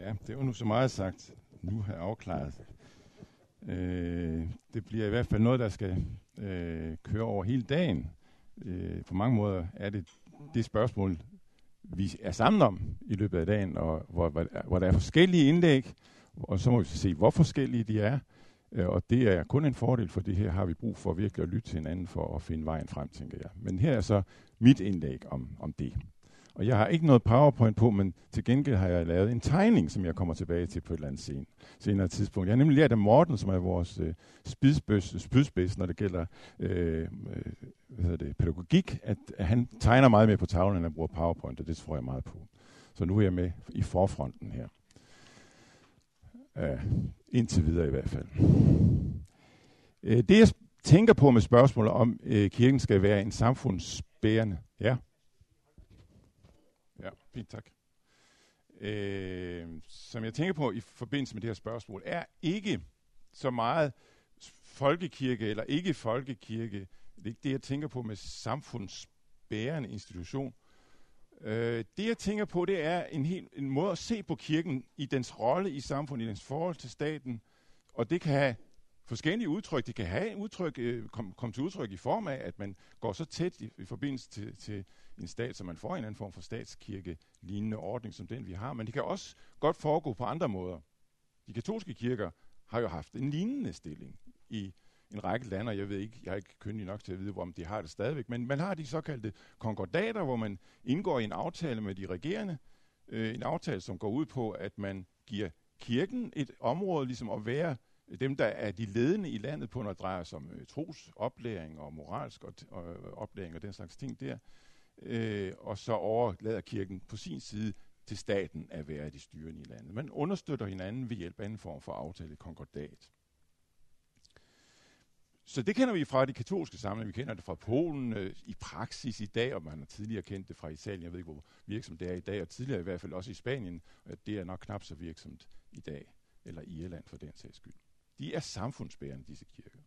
Ja, det var nu så meget sagt. Nu har jeg afklaret. Øh, det bliver i hvert fald noget, der skal øh, køre over hele dagen. Øh, på mange måder er det det spørgsmål, vi er sammen om i løbet af dagen, og hvor, hvor, hvor der er forskellige indlæg, og så må vi se, hvor forskellige de er. Øh, og det er kun en fordel, for det her har vi brug for virkelig at lytte til hinanden for at finde vejen frem, tænker jeg. Men her er så mit indlæg om, om det. Og jeg har ikke noget PowerPoint på, men til gengæld har jeg lavet en tegning, som jeg kommer tilbage til på et eller andet scene, senere tidspunkt. Jeg har nemlig lært af Morten, som er vores øh, spydspids, når det gælder øh, øh, hvad hedder det, pædagogik, at, at han tegner meget mere på tavlen, end han bruger PowerPoint, og det tror jeg meget på. Så nu er jeg med i forfronten her. Uh, indtil videre i hvert fald. Uh, det jeg tænker på med spørgsmålet om uh, kirken skal være en samfundsbærende, ja, Ja, fint, tak. Øh, som jeg tænker på i forbindelse med det her spørgsmål, er ikke så meget folkekirke eller ikke folkekirke, det er ikke det, jeg tænker på med samfundsbærende institution. Øh, det, jeg tænker på, det er en, helt, en måde at se på kirken i dens rolle i samfundet, i dens forhold til staten, og det kan have forskellige udtryk. Det kan have udtryk, øh, komme kom til udtryk i form af, at man går så tæt i, i forbindelse til, til en stat, så man får en anden form for statskirke lignende ordning som den, vi har. Men det kan også godt foregå på andre måder. De katolske kirker har jo haft en lignende stilling i en række lande, og jeg ved ikke, jeg er ikke kyndig nok til at vide, om de har det stadigvæk, men man har de såkaldte konkordater, hvor man indgår i en aftale med de regerende, øh, en aftale, som går ud på, at man giver kirken et område, ligesom at være dem, der er de ledende i landet på, når det drejer sig om øh, trosoplæring og moralsk og, og, øh, oplæring og den slags ting der, øh, og så overlader kirken på sin side til staten at være de styrende i landet. Man understøtter hinanden ved hjælp af en form for aftale, konkordat. Så det kender vi fra de katolske samlinger. Vi kender det fra Polen øh, i praksis i dag, og man har tidligere kendt det fra Italien. Jeg ved ikke, hvor virksomt det er i dag, og tidligere i hvert fald også i Spanien. At det er nok knap så virksomt i dag, eller i Irland for den sags skyld. De er samfundsbærende, disse kirker.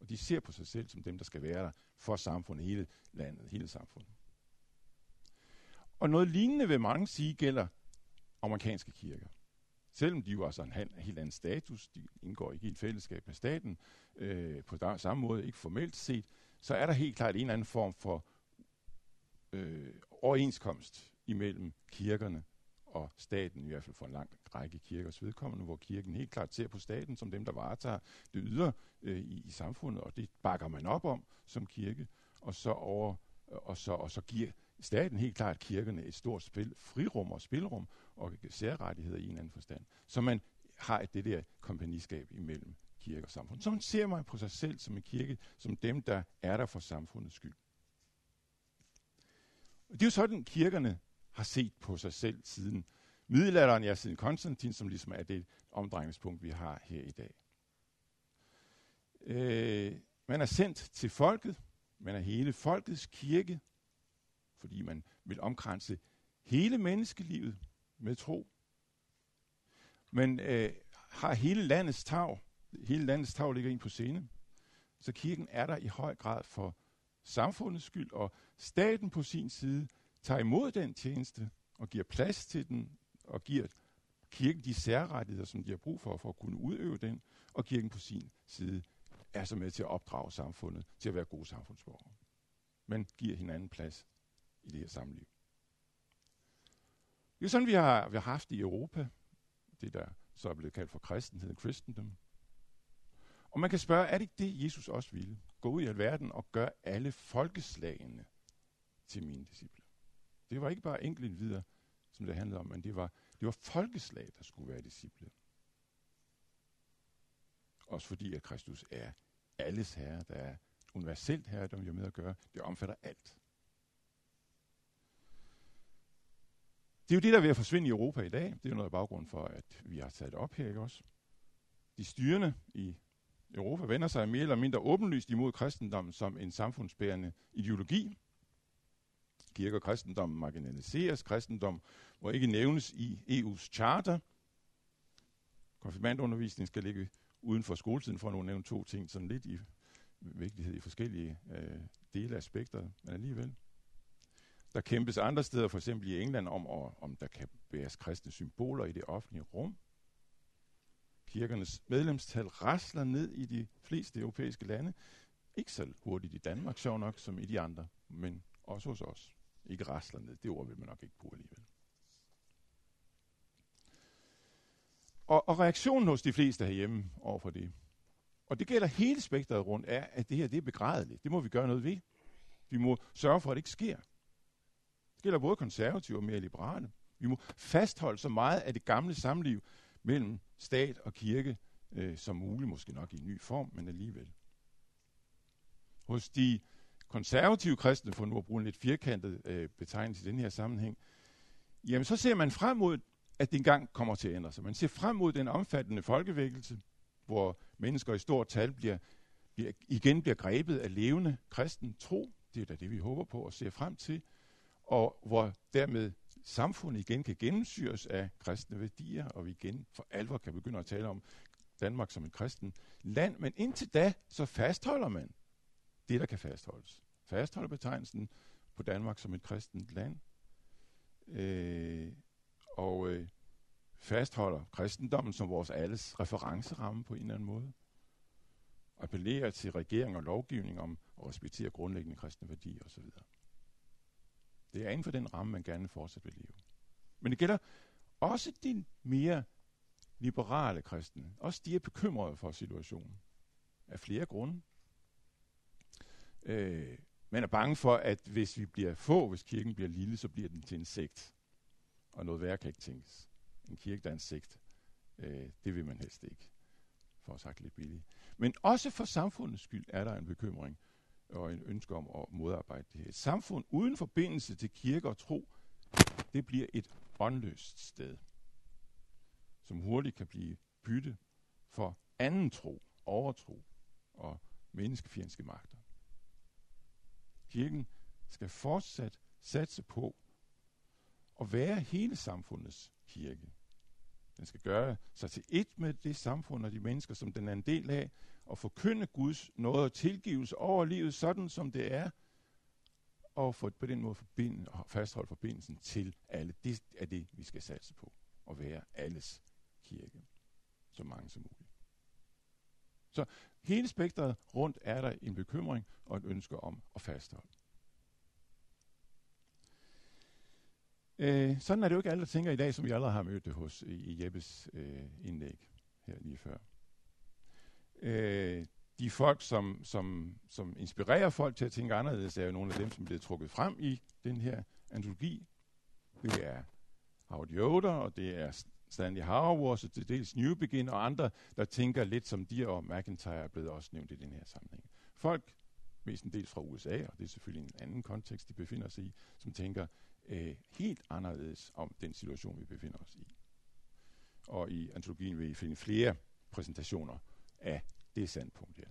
Og de ser på sig selv som dem, der skal være der for samfundet, hele landet, hele samfundet. Og noget lignende vil mange sige gælder amerikanske kirker. Selvom de jo altså en helt anden status, de indgår ikke i et fællesskab med staten øh, på der, samme måde, ikke formelt set, så er der helt klart en eller anden form for øh, overenskomst imellem kirkerne og staten, i hvert fald for en lang række kirkers vedkommende, hvor kirken helt klart ser på staten som dem, der varetager det ydre øh, i, i samfundet, og det bakker man op om som kirke, og så over øh, og så, og så giver staten helt klart kirkerne et stort spil, frirum og spilrum og særrettigheder i en anden forstand. Så man har det der kompagniskab imellem kirke og samfund. Så man ser man på sig selv som en kirke, som dem, der er der for samfundets skyld. Det er jo sådan, kirkerne har set på sig selv siden middelalderen, ja, siden Konstantin, som ligesom er det omdrejningspunkt, vi har her i dag. Øh, man er sendt til folket, man er hele folkets kirke, fordi man vil omkranse hele menneskelivet med tro. Man øh, har hele landets tag, hele landets tag ligger ind på scene. Så kirken er der i høj grad for samfundets skyld, og staten på sin side tager imod den tjeneste og giver plads til den og giver kirken de særrettigheder, som de har brug for, for at kunne udøve den, og kirken på sin side er så med til at opdrage samfundet til at være gode samfundsborgere. Men giver hinanden plads i det her samliv. Det er sådan, vi har, vi har haft i Europa, det der så er blevet kaldt for kristenhed, kristendom. Og man kan spørge, er det ikke det, Jesus også ville? Gå ud i alverden og gøre alle folkeslagene til mine disciple. Det var ikke bare enkelt videre, som det handlede om, men det var, det var folkeslag, der skulle være disciple. Også fordi, at Kristus er alles herre, der er universelt herre, der vi har med at gøre. Det omfatter alt. Det er jo det, der er ved at forsvinde i Europa i dag. Det er jo noget af baggrunden for, at vi har taget det op her, ikke også? De styrende i Europa vender sig mere eller mindre åbenlyst imod kristendommen som en samfundsbærende ideologi. Kirke og kristendom marginaliseres. Kristendom må ikke nævnes i EU's charter. Konfirmandundervisning skal ligge uden for skoletiden, for at nævne to ting, sådan lidt i vigtighed i forskellige øh, dele af aspekter, men alligevel. Der kæmpes andre steder, for eksempel i England, om, om der kan bæres kristne symboler i det offentlige rum. Kirkernes medlemstal rasler ned i de fleste europæiske lande. Ikke så hurtigt i Danmark, sjov nok, som i de andre, men også hos os. Ikke rasler ned, det ord vil man nok ikke bruge alligevel. Og, og reaktionen hos de fleste herhjemme over for det, og det gælder hele spektret rundt, er, at det her det er begrædeligt. Det må vi gøre noget ved. Vi må sørge for, at det ikke sker. Det gælder både konservative og mere liberale. Vi må fastholde så meget af det gamle samliv mellem stat og kirke øh, som muligt, måske nok i en ny form, men alligevel. Hos de konservative kristne, for nu at bruge en lidt firkantet øh, betegnelse i den her sammenhæng, jamen så ser man frem mod, at det engang kommer til at ændre sig. Man ser frem mod den omfattende folkevækkelse, hvor mennesker i stort tal bliver, bliver, igen bliver grebet af levende kristen tro. Det er da det, vi håber på og ser frem til. Og hvor dermed samfundet igen kan gennemsyres af kristne værdier, og vi igen for alvor kan begynde at tale om Danmark som et kristen land. Men indtil da, så fastholder man det, der kan fastholdes. Fastholder betegnelsen på Danmark som et kristent land. Øh, og øh, fastholder kristendommen som vores alles referenceramme på en eller anden måde. Appellerer til regering og lovgivning om at respektere grundlæggende kristne værdier osv. Det er inden for den ramme, man gerne fortsat vil leve. Men det gælder også de mere liberale kristne. Også de er bekymrede for situationen. Af flere grunde. Øh, man er bange for, at hvis vi bliver få, hvis kirken bliver lille, så bliver den til en sekt. Og noget værre kan ikke tænkes. En kirke, der er en sekt, øh, det vil man helst ikke. For at sagt lidt billigt. Men også for samfundets skyld er der en bekymring og en ønske om at modarbejde det her. Et samfund uden forbindelse til kirke og tro, det bliver et åndløst sted, som hurtigt kan blive bytte for anden tro, overtro og menneskefjendske magter. Kirken skal fortsat satse på at være hele samfundets kirke. Den skal gøre sig til et med det samfund og de mennesker, som den er en del af, og forkynde Guds nåde og tilgivelse over livet, sådan som det er, og for, på den måde forbinde og fastholde forbindelsen til alle. Det er det, vi skal satse på, at være alles kirke, så mange som muligt. Så hele spektret rundt er der en bekymring og et ønske om at fastholde. Øh, sådan er det jo ikke alle, der tænker i dag, som vi allerede har mødt det hos i, i Jeppes øh, indlæg her lige før. Øh, de folk, som, som, som inspirerer folk til at tænke anderledes, er jo nogle af dem, som bliver trukket frem i den her antologi. Det er Howard Yoder, og det er Stanley Hauerwas, og det dels New Begin, og andre, der tænker lidt som de, og McIntyre er blevet også nævnt i den her sammenhæng. Folk, mest en del fra USA, og det er selvfølgelig en anden kontekst, de befinder sig i, som tænker øh, helt anderledes om den situation, vi befinder os i. Og i antologien vil I finde flere præsentationer af det standpunkt her.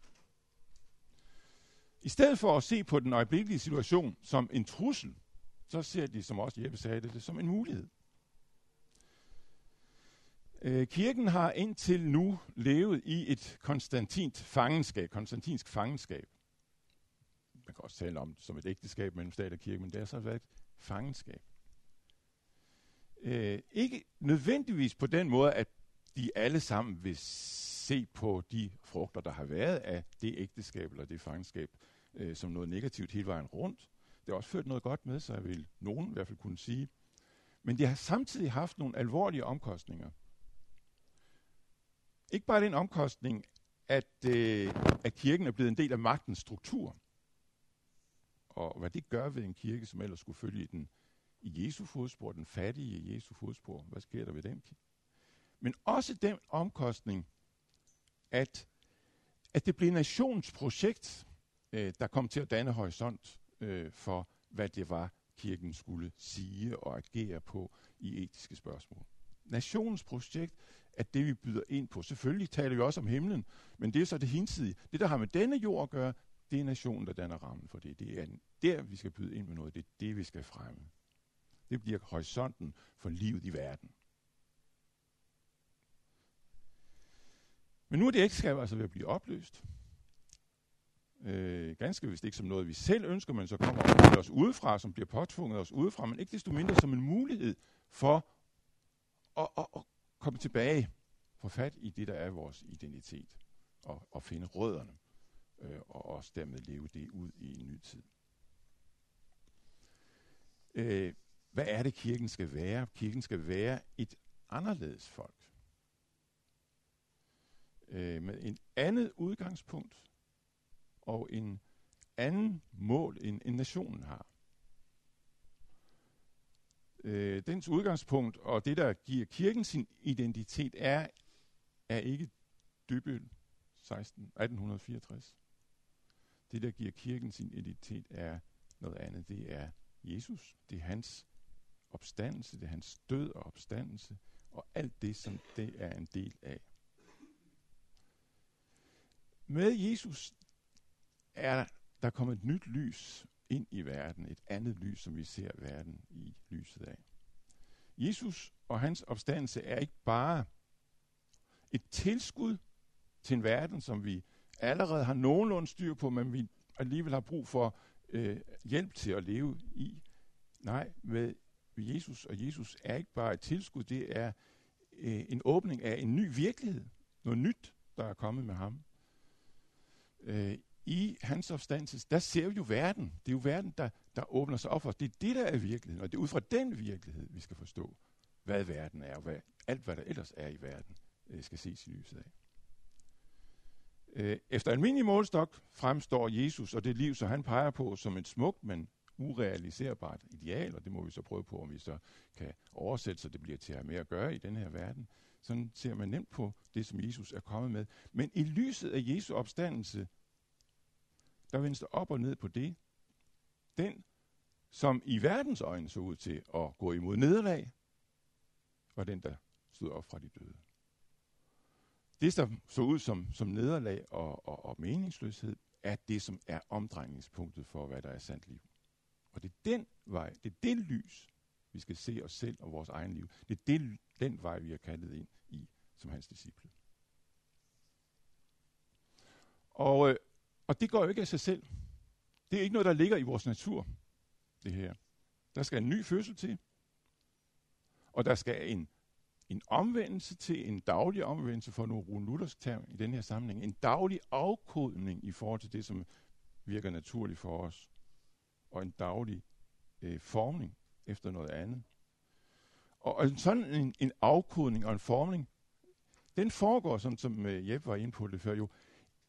I stedet for at se på den øjeblikkelige situation som en trussel, så ser de, som også Jeppe sagde det, det som en mulighed. Øh, kirken har indtil nu levet i et konstantint fangenskab, konstantinsk fangenskab. Man kan også tale om det som et ægteskab mellem stat og kirke, men det har så været et fangenskab. Øh, ikke nødvendigvis på den måde, at de alle sammen vil se på de frugter, der har været af det ægteskab eller det fangenskab, øh, som noget negativt hele vejen rundt. Det har også ført noget godt med sig, vil nogen i hvert fald kunne sige. Men det har samtidig haft nogle alvorlige omkostninger. Ikke bare den omkostning, at, øh, at kirken er blevet en del af magtens struktur, og hvad det gør ved en kirke, som ellers skulle følge den i Jesu fodspor, den fattige i Jesu fodspor. Hvad sker der ved den? Men også den omkostning, at, at det blev nationsprojekt, øh, der kom til at danne horisont øh, for, hvad det var, kirken skulle sige og agere på i etiske spørgsmål. Nationens projekt at det, vi byder ind på. Selvfølgelig taler vi også om himlen, men det er så det hinsidige. Det, der har med denne jord at gøre, det er nationen, der danner rammen for det. Det er der, vi skal byde ind med noget. Det er det, vi skal fremme. Det bliver horisonten for livet i verden. Men nu er det ægteskab altså ved at blive opløst. Øh, ganske vist ikke som noget, vi selv ønsker, men så kommer det os udefra, som bliver påtvunget os udefra, men ikke desto mindre som en mulighed for at, at, at komme tilbage, få fat i det, der er vores identitet, og, og finde rødderne, øh, og også dermed leve det ud i en ny tid. Øh, hvad er det, kirken skal være? Kirken skal være et anderledes folk. Øh, med en andet udgangspunkt og en anden mål, end, end nationen har. Øh, dens udgangspunkt og det, der giver kirken sin identitet, er, er ikke Dybøl 16, 1864. Det, der giver kirken sin identitet, er noget andet. Det er Jesus. Det er hans opstandelse, det er hans død og opstandelse, og alt det, som det er en del af. Med Jesus er der kommet et nyt lys ind i verden, et andet lys, som vi ser verden i lyset af. Jesus og hans opstandelse er ikke bare et tilskud til en verden, som vi allerede har nogenlunde styr på, men vi alligevel har brug for øh, hjælp til at leve i. Nej, med Jesus, og Jesus er ikke bare et tilskud, det er øh, en åbning af en ny virkelighed. Noget nyt, der er kommet med ham. Øh, i hans opstandelse, der ser vi jo verden. Det er jo verden, der, der åbner sig op for os. Det er det, der er virkeligheden, og det er ud fra den virkelighed, vi skal forstå, hvad verden er, og hvad, alt, hvad der ellers er i verden, øh, skal ses i lyset af. Øh, efter almindelig målstok fremstår Jesus og det liv, som han peger på, som et smukt, men urealiserbart ideal, og det må vi så prøve på, om vi så kan oversætte, så det bliver til at have mere at gøre i den her verden. Sådan ser man nemt på det, som Jesus er kommet med. Men i lyset af Jesu opstandelse, der vendes der op og ned på det. Den, som i verdens øjne så ud til at gå imod nederlag, var den, der stod op fra de døde. Det, der så ud som, som nederlag og, og, og meningsløshed, er det, som er omdrejningspunktet for, hvad der er sandt liv. Og det er den vej, det er det lys, vi skal se os selv og vores egen liv. Det er det, den vej, vi er kaldet ind i som hans disciple. Og, øh, og det går jo ikke af sig selv. Det er ikke noget, der ligger i vores natur, det her. Der skal en ny fødsel til. Og der skal en, en omvendelse til, en daglig omvendelse for nu Rune Luthers term i den her sammenhæng. En daglig afkodning i forhold til det, som virker naturligt for os og en daglig øh, formning efter noget andet. Og, og sådan en, en afkodning og en formning, den foregår, sådan som øh, Jeppe var inde på det før, jo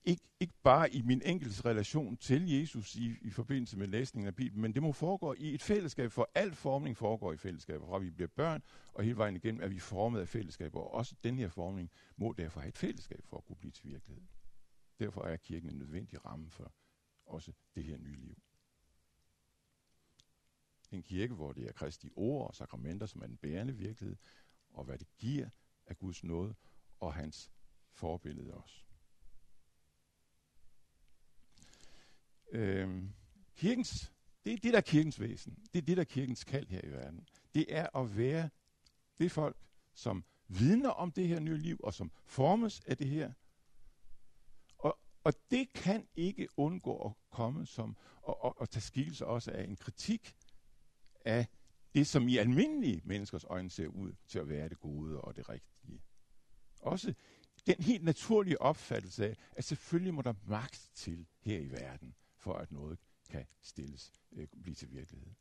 ikke, ikke bare i min enkeltes relation til Jesus i, i forbindelse med læsningen af Bibelen, men det må foregå i et fællesskab, for al formning foregår i fællesskaber. fra vi bliver børn, og hele vejen igennem er vi formet af fællesskaber, og også den her formning må derfor have et fællesskab for at kunne blive til virkelighed. Derfor er kirken en nødvendig ramme for også det her nye liv en kirke, hvor det er Kristi ord og sakramenter, som er den bærende virkelighed, og hvad det giver af Guds nåde og hans forbillede også. Øh, kirkens, det er det, der er kirkens væsen. Det er det, der er kirkens kald her i verden. Det er at være det folk, som vidner om det her nye liv, og som formes af det her. Og, og det kan ikke undgå at komme som, og, og, og tage skikkelse også af en kritik af det, som i almindelige menneskers øjne ser ud til at være det gode og det rigtige. Også den helt naturlige opfattelse af, at selvfølgelig må der magt til her i verden, for at noget kan stilles, øh, blive til virkelighed.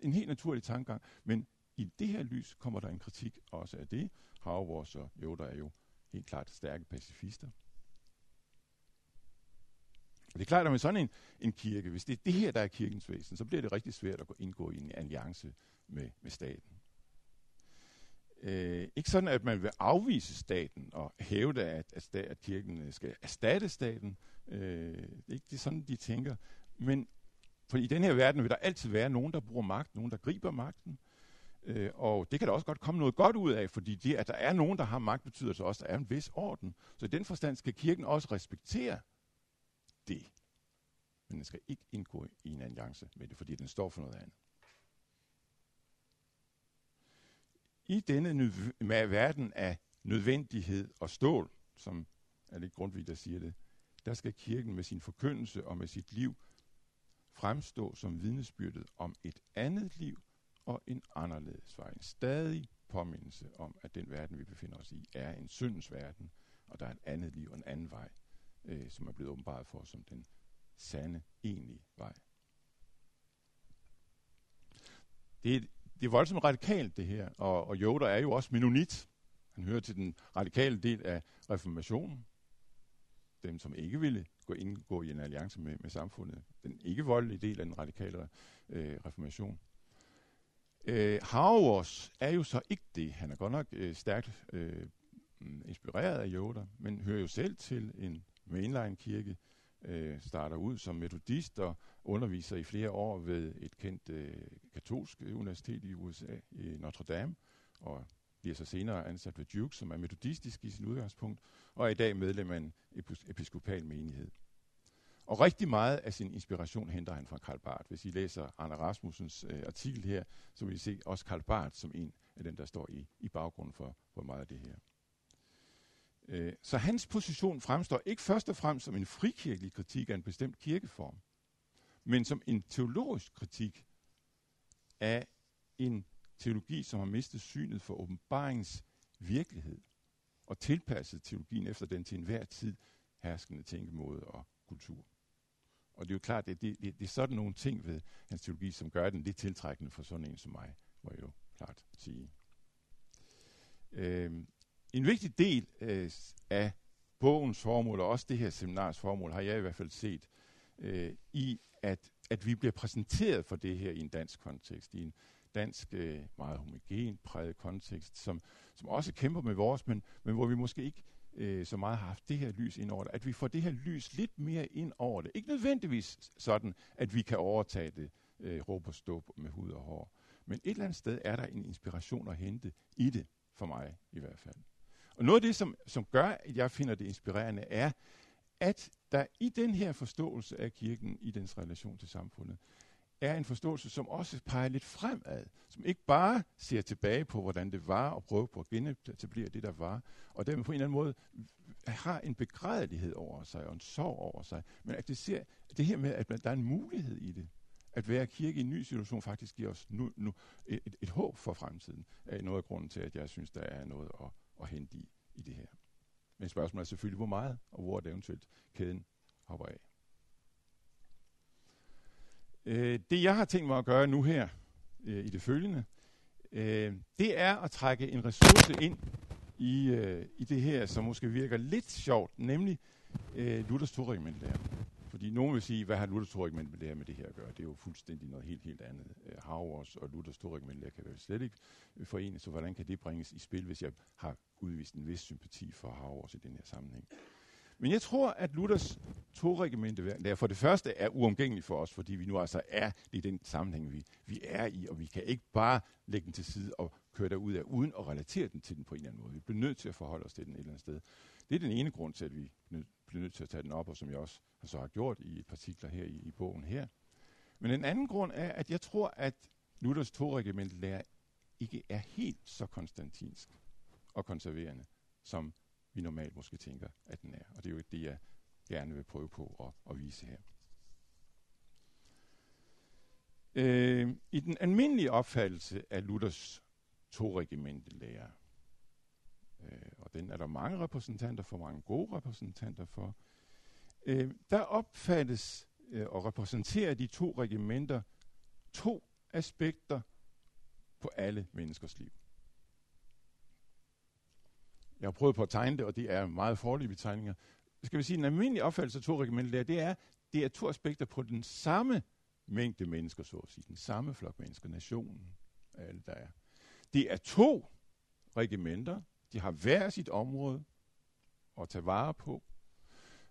En helt naturlig tankegang, men i det her lys kommer der en kritik også af det. Havvors og jo, der er jo helt klart stærke pacifister. Det er klart, at med sådan en, en kirke, hvis det er det her, der er kirkens væsen, så bliver det rigtig svært at gå, indgå i en alliance med, med staten. Øh, ikke sådan, at man vil afvise staten og hævde, at, at, at kirken øh, skal erstatte staten. Øh, ikke det er sådan, de tænker. Men for i den her verden vil der altid være nogen, der bruger magt, nogen, der griber magten. Øh, og det kan der også godt komme noget godt ud af, fordi det, at der er nogen, der har magt, betyder så også, at der er en vis orden. Så i den forstand skal kirken også respektere det. Men den skal ikke indgå i en alliance med det, fordi den står for noget andet. I denne med verden af nødvendighed og stål, som er lidt Grundtvig, der siger det, der skal kirken med sin forkyndelse og med sit liv fremstå som vidnesbyrdet om et andet liv og en anderledes vej. En stadig påmindelse om, at den verden, vi befinder os i, er en syndens verden, og der er et andet liv og en anden vej, øh, som er blevet åbenbart for os som den sande, egentlige vej. Det er, det er voldsomt radikalt, det her, og, og Yoda er jo også menonit. Han hører til den radikale del af reformationen. Dem, som ikke ville gå indgå i en alliance med, med samfundet. Den ikke voldelige del af den radikale øh, reformation. Øh, Hauers er jo så ikke det. Han er godt nok øh, stærkt øh, inspireret af Yoda, men hører jo selv til en mainline-kirke, øh, starter ud som metodist og underviser i flere år ved et kendt øh, katolsk universitet i USA, i Notre Dame, og bliver så senere ansat ved Duke, som er metodistisk i sin udgangspunkt, og er i dag medlem af en episkopal menighed. Og rigtig meget af sin inspiration henter han fra Karl Barth. Hvis I læser Arne Rasmussens øh, artikel her, så vil I se også Karl Barth som en af dem, der står i, i baggrunden for, for meget af det her. Øh, så hans position fremstår ikke først og fremmest som en frikirkelig kritik af en bestemt kirkeform, men som en teologisk kritik af en teologi, som har mistet synet for åbenbaringens virkelighed, og tilpasset teologien efter den til enhver tid herskende tænkemåde og kultur. Og det er jo klart, det, det, det, det er sådan nogle ting ved hans teologi, som gør den lidt tiltrækkende for sådan en som mig, må jeg jo klart sige. Øhm, en vigtig del øh, af bogens formål, og også det her seminars formål, har jeg i hvert fald set øh, i, at, at vi bliver præsenteret for det her i en dansk kontekst, i en dansk, øh, meget homogen præget kontekst, som, som også kæmper med vores, men, men hvor vi måske ikke øh, så meget har haft det her lys ind over det, at vi får det her lys lidt mere ind over det. Ikke nødvendigvis sådan, at vi kan overtage det øh, råb og stå med hud og hår, men et eller andet sted er der en inspiration at hente i det, for mig i hvert fald. Og noget af det, som, som gør, at jeg finder det inspirerende, er, at der i den her forståelse af kirken, i dens relation til samfundet, er en forståelse, som også peger lidt fremad, som ikke bare ser tilbage på, hvordan det var, og prøver på at genetablere det, der var, og dermed på en eller anden måde har en begrædelighed over sig, og en sorg over sig, men at det ser det her med, at der er en mulighed i det. At være kirke i en ny situation faktisk giver os nu, nu et, et, et håb for fremtiden, er noget af grunden til, at jeg synes, der er noget at, at hente i, i det her. Men spørgsmålet er selvfølgelig, hvor meget, og hvor det eventuelt kæden hopper af. Øh, det jeg har tænkt mig at gøre nu her øh, i det følgende, øh, det er at trække en ressource ind i, øh, i det her, som måske virker lidt sjovt, nemlig øh, Luthers toregimentlærer. Fordi nogen vil sige, hvad har Luthers toregimentlærer med det her at gøre? Det er jo fuldstændig noget helt, helt andet. Øh, Havers og Luthers toregimentlærer kan vel slet ikke øh, forenes, så hvordan kan det bringes i spil, hvis jeg har udvist en vis sympati for Havers i den her sammenhæng? Men jeg tror, at Luthers toregimente for det første er uomgængelig for os, fordi vi nu altså er i den sammenhæng, vi, vi er i, og vi kan ikke bare lægge den til side og køre derud af, uden at relatere den til den på en eller anden måde. Vi bliver nødt til at forholde os til den et eller andet sted. Det er den ene grund til, at vi bliver nødt til at tage den op, og som jeg også har så har gjort i et par artikler her i, i bogen her. Men en anden grund er, at jeg tror, at Luthers toregimente ikke er helt så konstantinsk og konserverende, som vi normalt måske tænker, at den er. Og det er jo det, jeg gerne vil prøve på at, at vise her. Øh, I den almindelige opfattelse af Luthers to lærer, øh, og den er der mange repræsentanter for, mange gode repræsentanter for, øh, der opfattes øh, og repræsenterer de to regimenter to aspekter på alle menneskers liv. Jeg har prøvet på at tegne det, og det er meget forløbige tegninger. Skal vi sige, en almindelig opfattelse af to regimenter, det er, det er to aspekter på den samme mængde mennesker, så at sige. Den samme flok mennesker, nationen, alle der er. Det er to regimenter. De har hver sit område at tage vare på.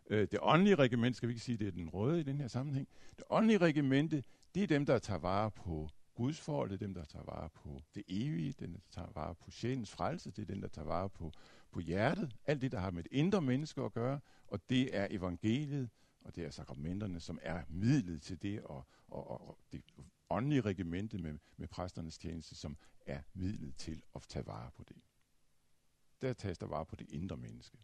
Øh, det åndelige regiment, skal vi ikke sige, det er den røde i den her sammenhæng. Det åndelige regimente, det er dem, der tager vare på Guds forhold, det er dem, der tager vare på det evige, dem, der tager vare på sjælens frelse, det er dem, der tager vare på på hjertet, alt det, der har med et indre menneske at gøre, og det er evangeliet, og det er sakramenterne, som er midlet til det, og, og, og det åndelige regimente med, med præsternes tjeneste, som er midlet til at tage vare på det. Der tages der vare på det indre menneske.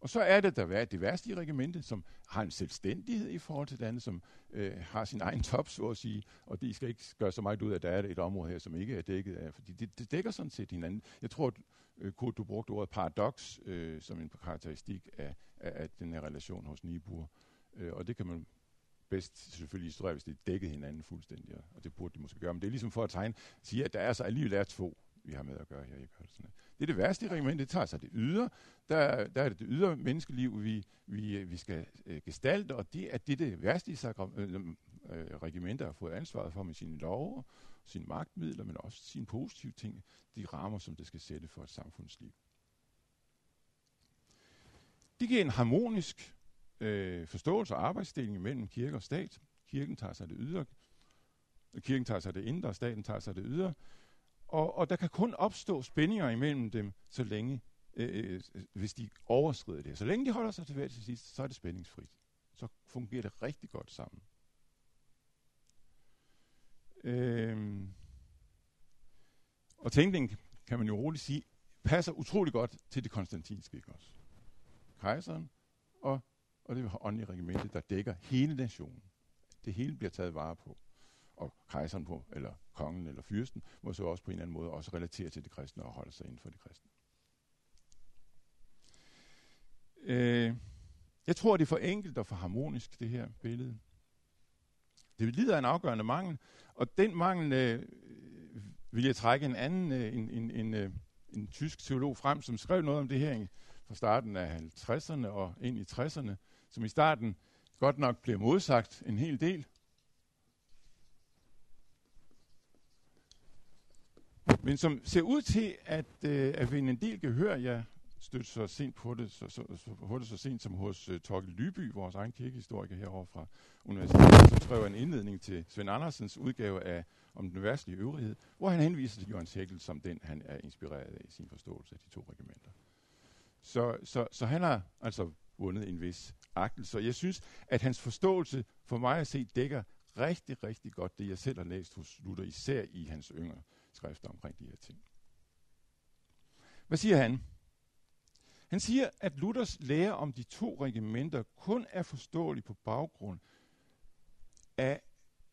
Og så er det der det værste i regimentet, som har en selvstændighed i forhold til det andet, som øh, har sin egen top, så at sige, og de skal ikke gøre så meget ud af, at der er et område her, som ikke er dækket af, fordi det, det dækker sådan set hinanden. Jeg tror, at øh, Kurt, du brugte ordet paradox øh, som en karakteristik af, af, af den her relation hos Nibur, øh, og det kan man bedst selvfølgelig historie, hvis de dækkede hinanden fuldstændig, og det burde de måske gøre. Men det er ligesom for at tegne, sige, at der er så alligevel er to, vi har med at gøre her i Kølsen. Det er det værste i regimentet, det tager sig det ydre. Der, der er det det ydre menneskeliv, vi, vi, vi skal øh, gestalte, og det er det, det værste i sig, øh, øh, regimenter har fået ansvaret for med sine love, sine magtmidler, men også sine positive ting, de rammer, som det skal sætte for et samfundsliv. Det giver en harmonisk øh, forståelse og arbejdsdeling mellem kirke og stat. Kirken tager sig det ydre, kirken tager sig det indre, og staten tager sig det ydre. Og, og der kan kun opstå spændinger imellem dem, så længe, øh, øh, øh hvis de overskrider det. Så længe de holder sig til hver til sidst, så er det spændingsfrit. Så fungerer det rigtig godt sammen. Øh, og tænkningen, kan man jo roligt sige, passer utrolig godt til det konstantinske, ikke også? Kejseren og og det åndelige regimente, der dækker hele nationen. Det hele bliver taget vare på. Og kejseren på, eller kongen eller fyrsten, må så også på en eller anden måde også relatere til det kristne og holde sig inden for det kristne. Øh, jeg tror, det er for enkelt og for harmonisk, det her billede. Det lider af en afgørende mangel, og den mangel øh, vil jeg trække en anden, øh, en, en, en, øh, en tysk teolog frem, som skrev noget om det her fra starten af 50'erne og ind i 60'erne, som i starten godt nok bliver modsagt en hel del. Men som ser ud til at, øh, at vinde en del gehør. Jeg stødte så sent på det, så, så, så, på det så sent som hos uh, Torkel Lyby, vores egen kirkehistoriker herovre fra universitetet, som skrev en indledning til Svend Andersens udgave af om den værtslige øvrighed, hvor han henviser til Jørgens Hækkel som den, han er inspireret af i sin forståelse af de to regimenter. Så, så, så han har altså vundet en vis agtelse. Og jeg synes, at hans forståelse for mig at se dækker rigtig, rigtig godt det, jeg selv har læst hos Luther, især i hans yngre skrifter omkring de her ting. Hvad siger han? Han siger, at Luthers lære om de to regimenter kun er forståelig på baggrund af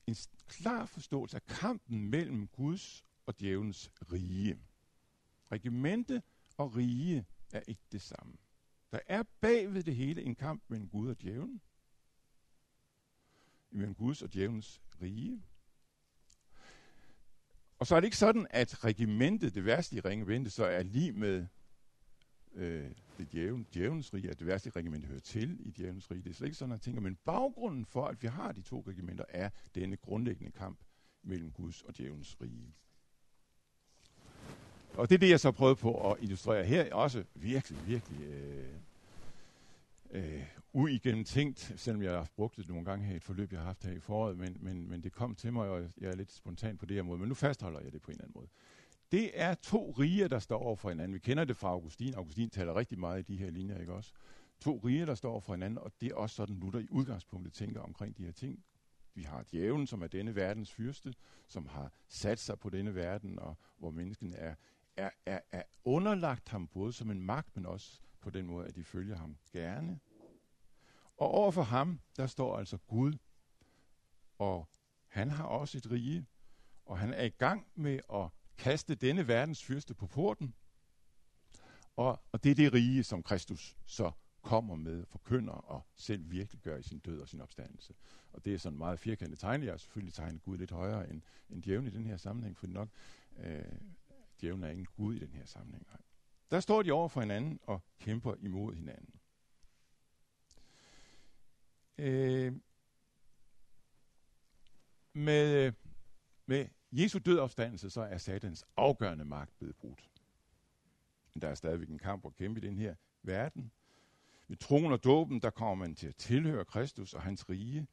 en klar forståelse af kampen mellem Guds og djævelens rige. Regimente og rige er ikke det samme. Der er bagved det hele en kamp mellem Gud og djævlen. Mellem Guds og djævelens rige. Og så er det ikke sådan, at regimentet, det værste regimente, så er lige med øh, det djævel, djævelens rige, at det værste regiment hører til i djævelens rige. Det er slet ikke sådan, at tænker. Men baggrunden for, at vi har de to regimenter, er denne grundlæggende kamp mellem Guds og djævelens rige. Og det er det, jeg så prøvede på at illustrere her. Også virkelig, virkelig øh, øh, uigennemtænkt, selvom jeg har brugt det nogle gange her i et forløb, jeg har haft her i foråret, men, men, men det kom til mig, og jeg er lidt spontan på det her måde. Men nu fastholder jeg det på en eller anden måde. Det er to riger, der står over for hinanden. Vi kender det fra Augustin. Augustin taler rigtig meget i de her linjer, ikke også? To riger, der står over for hinanden, og det er også sådan, Luther i udgangspunktet tænker omkring de her ting. Vi har djævlen, som er denne verdens fyrste, som har sat sig på denne verden, og hvor mennesken er er, er, er underlagt ham både som en magt, men også på den måde, at de følger ham gerne. Og over for ham, der står altså Gud, og han har også et rige, og han er i gang med at kaste denne verdens fyrste på porten. Og, og det er det rige, som Kristus så kommer med, forkynder og selv virkelig gør i sin død og sin opstandelse. Og det er sådan meget firkantet tegnet. Jeg har selvfølgelig tegnet Gud lidt højere end, end djævlen i den her sammenhæng, for nok øh, Djævlen er ingen Gud i den her sammenhæng. Der står de over for hinanden og kæmper imod hinanden. Øh, med, øh, med Jesu død opstandelse, så er satans afgørende magt blevet brudt. Men der er stadigvæk en kamp at kæmpe i den her verden. Med troen og dåben, der kommer man til at tilhøre Kristus og hans rige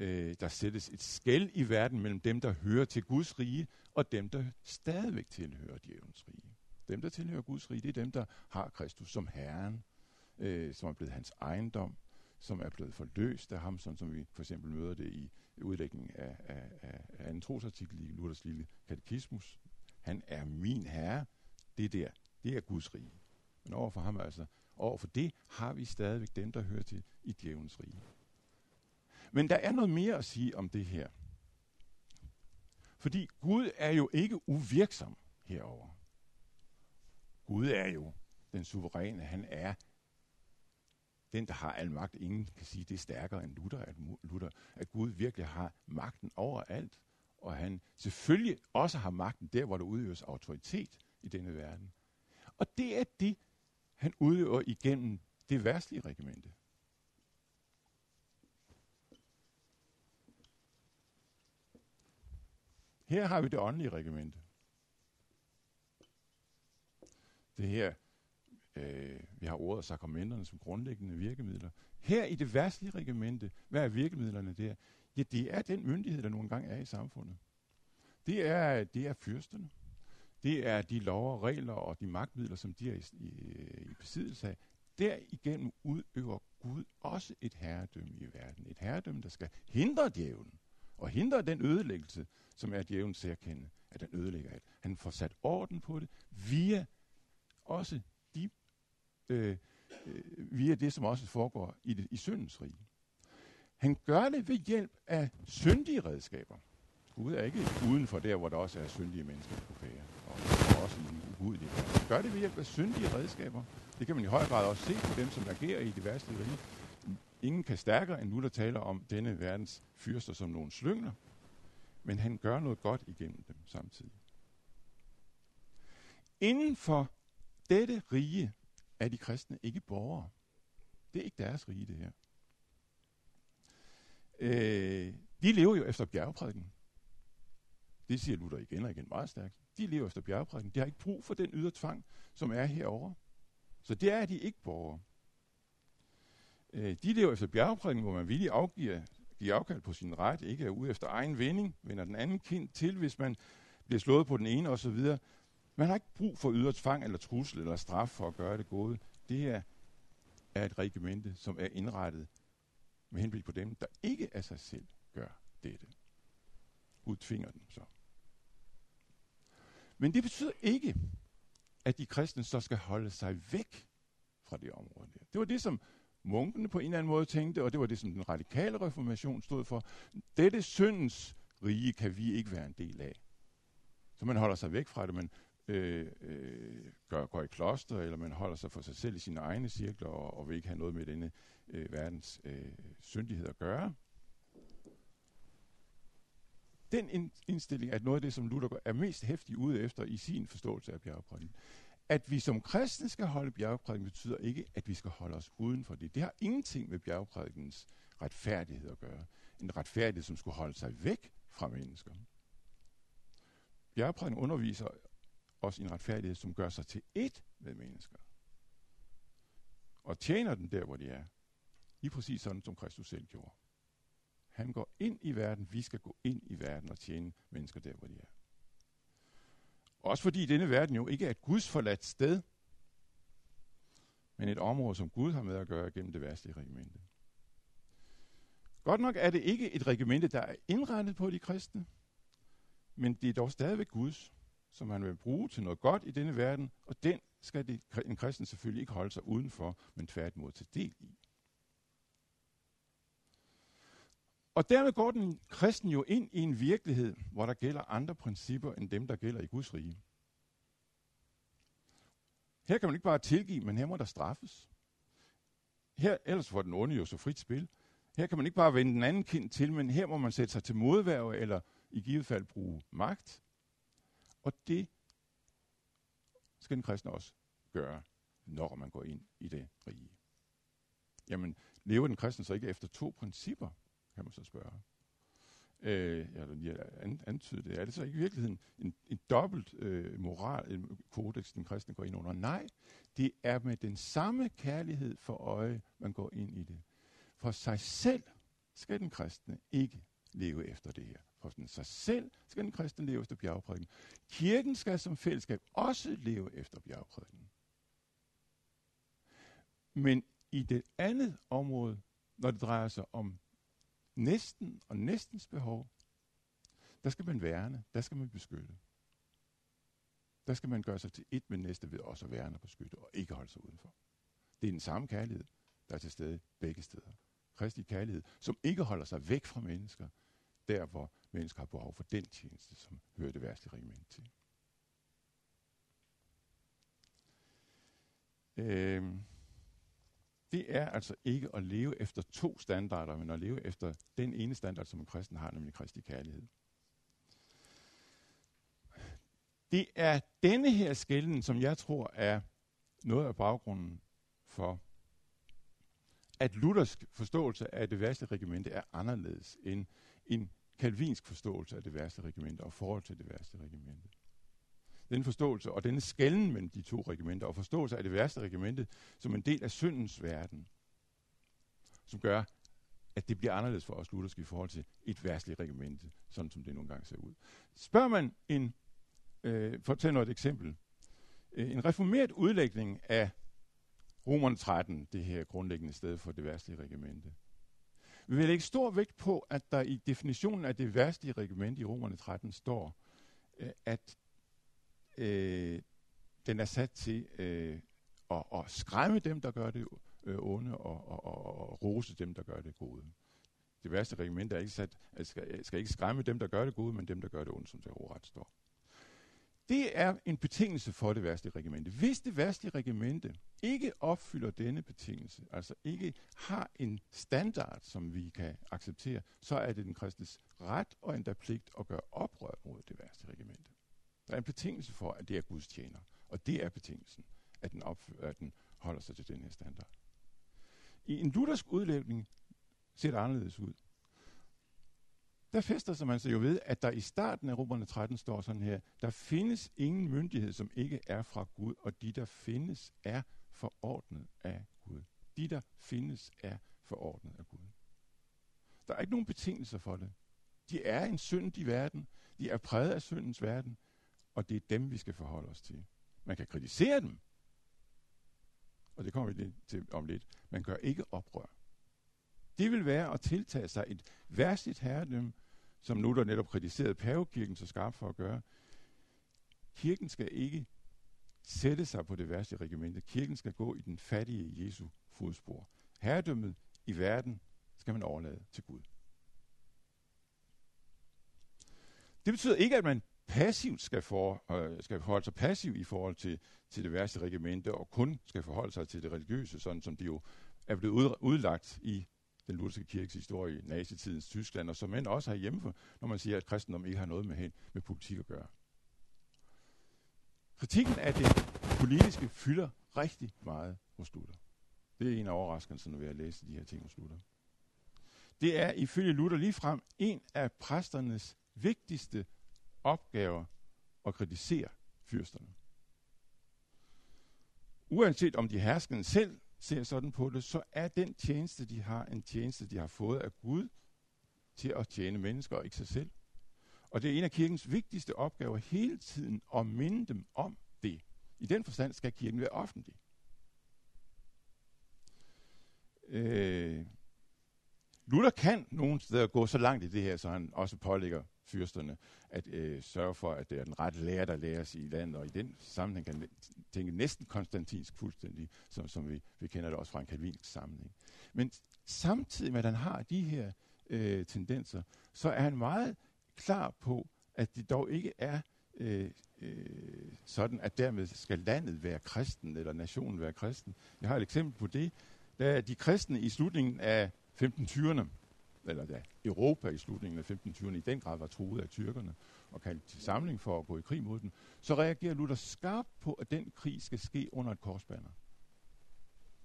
øh, der sættes et skæld i verden mellem dem, der hører til Guds rige, og dem, der stadigvæk tilhører djævelens rige. Dem, der tilhører Guds rige, det er dem, der har Kristus som Herren, øh, som er blevet hans ejendom, som er blevet forløst af ham, sådan som vi for eksempel møder det i udlægningen af, af, af, af anden trosartikel i Luthers lille katekismus. Han er min herre. Det der, det er Guds rige. Men overfor ham altså overfor det har vi stadigvæk dem, der hører til i djævelens rige. Men der er noget mere at sige om det her. Fordi Gud er jo ikke uvirksom herover. Gud er jo den suveræne. Han er den, der har al magt. Ingen kan sige, det er stærkere end Luther, at, Luther, at Gud virkelig har magten over alt. Og han selvfølgelig også har magten der, hvor der udøves autoritet i denne verden. Og det er det, han udøver igennem det værstlige regimente. Her har vi det åndelige regimente. Det her, øh, vi har ordet sakramenterne som grundlæggende virkemidler. Her i det værtslige regimente, hvad er virkemidlerne der? Ja, det er den myndighed, der nogle gange er i samfundet. Det er, det er fyrsterne. Det er de lov regler og de magtmidler, som de er i, i, i besiddelse af. Derigennem udøver Gud også et herredømme i verden. Et herredømme, der skal hindre djævlen og hindre den ødelæggelse, som er djævelens særkende, at den ødelægger alt. Han får sat orden på det via også de, Øh, øh, via det, som også foregår i, det, i syndens rige. Han gør det ved hjælp af syndige redskaber. Gud er ikke uden for der, hvor der også er syndige mennesker på færre, og, og også i en Han gør det ved hjælp af syndige redskaber. Det kan man i høj grad også se på dem, som agerer i det værste rige. Ingen kan stærkere end nu, der taler om denne verdens fyrster som nogle slyngler, men han gør noget godt igennem dem samtidig. Inden for dette rige er de kristne ikke borgere. Det er ikke deres rige, det her. Øh, de lever jo efter bjergprædiken. Det siger Luther igen og igen meget stærkt. De lever efter bjergprædiken. De har ikke brug for den ydre tvang, som er herover. Så det er de ikke borgere. Øh, de lever efter bjergprædiken, hvor man villig afgiver give afkald på sin ret, ikke er ude efter egen vending, vender den anden kind til, hvis man bliver slået på den ene osv. Man har ikke brug for ydre tvang eller trussel eller straf for at gøre det gode. Det er, er et regimente, som er indrettet med henblik på dem, der ikke af sig selv gør dette. Gud tvinger dem så. Men det betyder ikke, at de kristne så skal holde sig væk fra det område der. Det var det, som munkene på en eller anden måde tænkte, og det var det, som den radikale reformation stod for. Dette syndens rige kan vi ikke være en del af. Så man holder sig væk fra det, men øh, øh, gør, går i kloster, eller man holder sig for sig selv i sine egne cirkler, og, og vil ikke have noget med denne øh, verdens øh, syndighed at gøre. Den indstilling er noget af det, som Luther er mest hæftig ude efter i sin forståelse af bjergprædiken. At vi som kristne skal holde bjergprædiken betyder ikke, at vi skal holde os uden for det. Det har ingenting med bjergprædikens retfærdighed at gøre. En retfærdighed, som skulle holde sig væk fra mennesker. Bjergprædiken underviser os en retfærdighed, som gør sig til ét med mennesker. Og tjener den der, hvor de er. Lige præcis sådan, som Kristus selv gjorde. Han går ind i verden, vi skal gå ind i verden og tjene mennesker der, hvor de er. Også fordi denne verden jo ikke er et Guds forladt sted, men et område, som Gud har med at gøre gennem det værste regimente. Godt nok er det ikke et regimente, der er indrettet på de kristne, men det er dog stadigvæk Guds, som han vil bruge til noget godt i denne verden, og den skal de, en kristen selvfølgelig ikke holde sig udenfor, men tværtimod til del i. Og dermed går den kristen jo ind i en virkelighed, hvor der gælder andre principper end dem, der gælder i Guds rige. Her kan man ikke bare tilgive, men her må der straffes. Her, ellers får den onde jo så frit spil. Her kan man ikke bare vende den anden kind til, men her må man sætte sig til modværge, eller i givet fald bruge magt. Og det skal den kristne også gøre, når man går ind i det rige. Jamen, lever den kristne så ikke efter to principper? kan man så spørge. Øh, eller lige antyde det. Er det så ikke i virkeligheden en, en dobbelt øh, moral, en kodex, den kristne går ind under? Nej, det er med den samme kærlighed for øje, man går ind i det. For sig selv skal den kristne ikke leve efter det her. For sig selv skal den kristne leve efter bjergprædiken. Kirken skal som fællesskab også leve efter bjergprædiken. Men i det andet område, når det drejer sig om næsten og næstens behov, der skal man værne, der skal man beskytte. Der skal man gøre sig til et med næste ved også at værne og beskytte, og ikke holde sig udenfor. Det er den samme kærlighed, der er til stede begge steder. Kristi kærlighed, som ikke holder sig væk fra mennesker, der hvor mennesker har behov for den tjeneste, som hører det værste regiment til. Øh, det er altså ikke at leve efter to standarder, men at leve efter den ene standard, som en kristen har, nemlig kristig kærlighed. Det er denne her skælden, som jeg tror er noget af baggrunden for, at luthersk forståelse af det værste regimente er anderledes end en kalvinsk forståelse af det værste regiment og forhold til det værste regiment. Den forståelse og denne skælden mellem de to regimenter og forståelse af det værste regimente som en del af syndens verden, som gør, at det bliver anderledes for os lutherske i forhold til et værstligt regimente, sådan som det nogle gange ser ud. Spørger man en Øh, for at tage noget et eksempel. Øh, en reformeret udlægning af Romerne 13, det her grundlæggende sted for det værste regimente. Vi vil lægge stor vægt på, at der i definitionen af det værste regimente i Romerne 13 står, øh, at øh, den er sat til øh, at, at skræmme dem, der gør det øh, onde, og, og, og, og rose dem, der gør det gode. Det værste regiment er ikke sat, skal, skal ikke skræmme dem, der gør det gode, men dem, der gør det onde, som det ret står. Det er en betingelse for det værste regimente. Hvis det værste regimente ikke opfylder denne betingelse, altså ikke har en standard, som vi kan acceptere, så er det den kristnes ret og endda pligt at gøre oprør mod det værste regimente. Der er en betingelse for, at det er Guds tjener, og det er betingelsen, at den, opfylder, at den holder sig til den her standard. I en luthersk udlægning ser det anderledes ud der fester sig man sig jo ved, at der i starten af Romerne 13 står sådan her, der findes ingen myndighed, som ikke er fra Gud, og de, der findes, er forordnet af Gud. De, der findes, er forordnet af Gud. Der er ikke nogen betingelser for det. De er en syndig verden. De er præget af syndens verden, og det er dem, vi skal forholde os til. Man kan kritisere dem, og det kommer vi til om lidt. Man gør ikke oprør. Det vil være at tiltage sig et værstligt herredømme, som nu der netop kritiserede pavekirken så skarpt for at gøre. Kirken skal ikke sætte sig på det værste regimente. Kirken skal gå i den fattige Jesu fodspor. Herredømmet i verden skal man overlade til Gud. Det betyder ikke, at man passivt skal, for, øh, skal forholde sig passiv i forhold til, til det værste regimente, og kun skal forholde sig til det religiøse, sådan som det jo er blevet udlagt i den lutherske kirkes historie i nazitidens Tyskland, og som end også har hjemme, når man siger, at kristendom ikke har noget med, hen, med politik at gøre. Kritikken af det politiske fylder rigtig meget hos Luther. Det er en af overraskelserne ved at læse de her ting hos Luther. Det er ifølge Luther ligefrem en af præsternes vigtigste opgaver at kritisere fyrsterne. Uanset om de herskende selv ser sådan på det, så er den tjeneste, de har, en tjeneste, de har fået af Gud til at tjene mennesker og ikke sig selv. Og det er en af kirkens vigtigste opgaver hele tiden at minde dem om det. I den forstand skal kirken være offentlig. Øh, Luther kan nogle steder gå så langt i det her, så han også pålægger fyrsterne at øh, sørge for, at det er den rette lærer, der læres i landet, og i den sammenhæng kan tænke næsten konstantinsk fuldstændig, som, som vi, vi kender det også fra en kalvinsk sammenhæng. Men samtidig med, at han har de her øh, tendenser, så er han meget klar på, at det dog ikke er øh, øh, sådan, at dermed skal landet være kristen, eller nationen være kristen. Jeg har et eksempel på det. Da de kristne i slutningen af 1520'erne, eller da Europa i slutningen af 1520'erne i den grad var truet af tyrkerne og kaldt til samling for at gå i krig mod dem, så reagerer Luther skarpt på, at den krig skal ske under et korsbanner.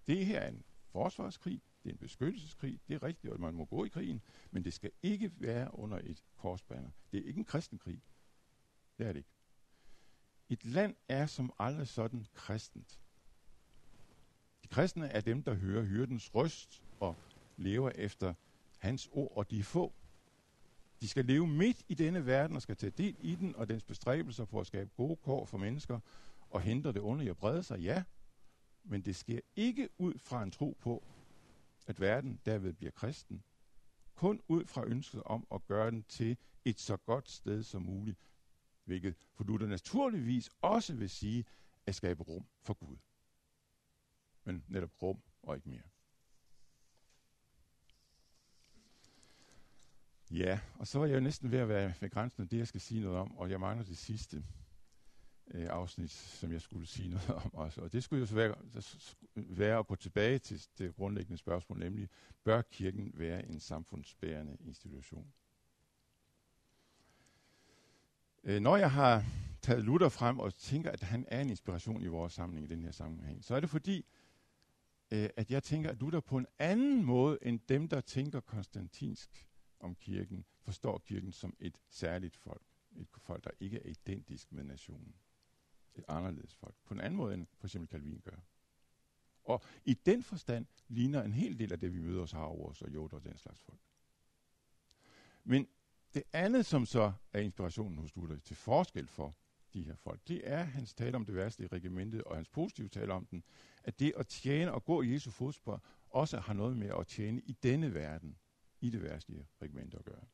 Det her er en forsvarskrig, det er en beskyttelseskrig, det er rigtigt, at man må gå i krigen, men det skal ikke være under et korsbanner. Det er ikke en kristen krig. Det er det ikke. Et land er som aldrig sådan kristent. De kristne er dem, der hører hyrdens røst og lever efter hans ord, og de få. De skal leve midt i denne verden og skal tage del i den og dens bestræbelser på at skabe gode kår for mennesker og hindre det under at brede sig, ja. Men det sker ikke ud fra en tro på, at verden derved bliver kristen. Kun ud fra ønsket om at gøre den til et så godt sted som muligt, hvilket for Luther naturligvis også vil sige at skabe rum for Gud. men netop rum og ikke mere. Ja, og så er jeg jo næsten ved at være ved grænsen af det, jeg skal sige noget om, og jeg mangler det sidste øh, afsnit, som jeg skulle sige noget om også. Og det skulle jo så være, være at gå tilbage til det grundlæggende spørgsmål, nemlig, bør kirken være en samfundsbærende institution? Øh, når jeg har taget Luther frem og tænker, at han er en inspiration i vores samling i den her sammenhæng, så er det fordi, øh, at jeg tænker, at Luther på en anden måde end dem, der tænker konstantinsk om kirken, forstår kirken som et særligt folk. Et folk, der ikke er identisk med nationen. Et anderledes folk. På en anden måde end for eksempel Calvin gør. Og i den forstand ligner en hel del af det, vi møder hos os og Joder og den slags folk. Men det andet, som så er inspirationen hos Luther til forskel for de her folk, det er hans tale om det værste i regimentet, og hans positive tale om den, at det at tjene og gå i Jesu fodspor, også har noget med at tjene i denne verden, i det værste regiment at gøre.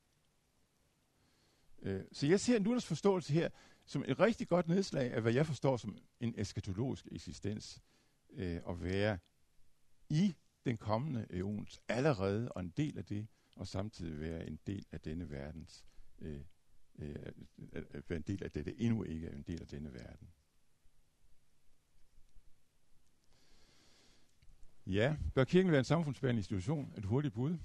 Øh, så jeg ser Luthers forståelse her som et rigtig godt nedslag af, hvad jeg forstår som en eskatologisk eksistens, øh, at være i den kommende æons allerede og en del af det, og samtidig være en del af denne verdens, øh, øh, øh være en del af det, det endnu ikke er en del af denne verden. Ja, bør kirken være en samfundsbærende institution? Et hurtigt bud.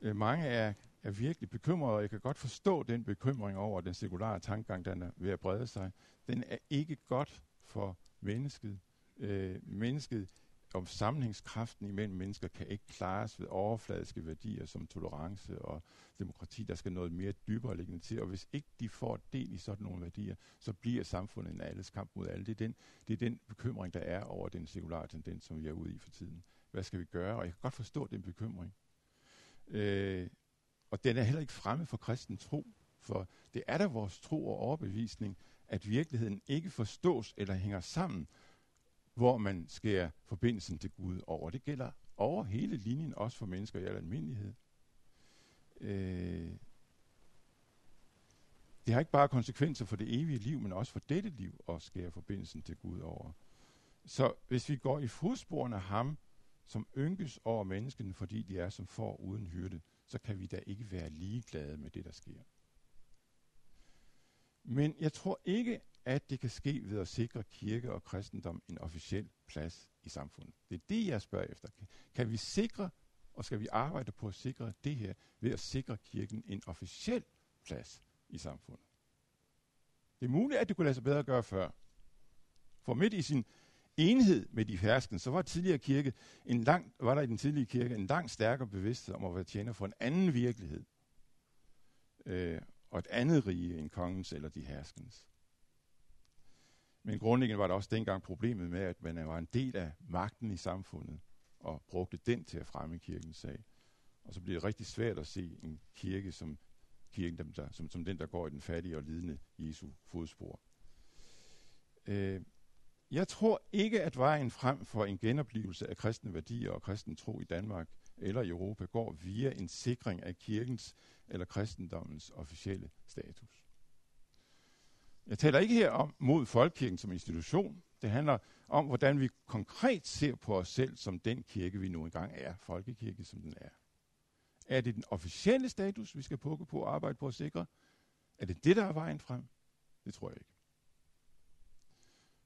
Øh, mange er, er virkelig bekymrede, og jeg kan godt forstå den bekymring over den sekulære tankegang, den er ved at brede sig. Den er ikke godt for mennesket. Øh, mennesket om sammenhængskraften imellem mennesker kan ikke klares ved overfladiske værdier som tolerance og demokrati. Der skal noget mere dybere liggende til, og hvis ikke de får del i sådan nogle værdier, så bliver samfundet en alles kamp mod alle. Det er, den, det er den bekymring, der er over den sekulære tendens, som vi er ude i for tiden. Hvad skal vi gøre? Og jeg kan godt forstå den bekymring. Øh, og den er heller ikke fremme for kristen tro, for det er da vores tro og overbevisning, at virkeligheden ikke forstås eller hænger sammen, hvor man skærer forbindelsen til Gud over. Det gælder over hele linjen, også for mennesker i al almindelighed. Øh, det har ikke bare konsekvenser for det evige liv, men også for dette liv at skære forbindelsen til Gud over. Så hvis vi går i fodsporene af ham, som ynkes over menneskene, fordi de er som får uden hyrde, så kan vi da ikke være ligeglade med det, der sker. Men jeg tror ikke, at det kan ske ved at sikre kirke og kristendom en officiel plads i samfundet. Det er det, jeg spørger efter. Kan vi sikre, og skal vi arbejde på at sikre det her, ved at sikre kirken en officiel plads i samfundet? Det er muligt, at det kunne lade sig bedre gøre før. For midt i sin enhed med de herskende, så var, tidligere kirke en lang, var der i den tidlige kirke en langt stærkere bevidsthed om at være tjener for en anden virkelighed. Øh, og et andet rige end kongens eller de herskens. Men grundlæggende var der også dengang problemet med, at man var en del af magten i samfundet, og brugte den til at fremme kirkens sag. Og så bliver det rigtig svært at se en kirke som, kirken, der, som, som den, der går i den fattige og lidende Jesu fodspor. Øh, jeg tror ikke, at vejen frem for en genoplevelse af kristne værdier og kristen tro i Danmark eller i Europa går via en sikring af kirkens eller kristendommens officielle status. Jeg taler ikke her om mod folkekirken som institution. Det handler om, hvordan vi konkret ser på os selv som den kirke, vi nu engang er, folkekirke som den er. Er det den officielle status, vi skal pukke på og arbejde på at sikre? Er det det, der er vejen frem? Det tror jeg ikke.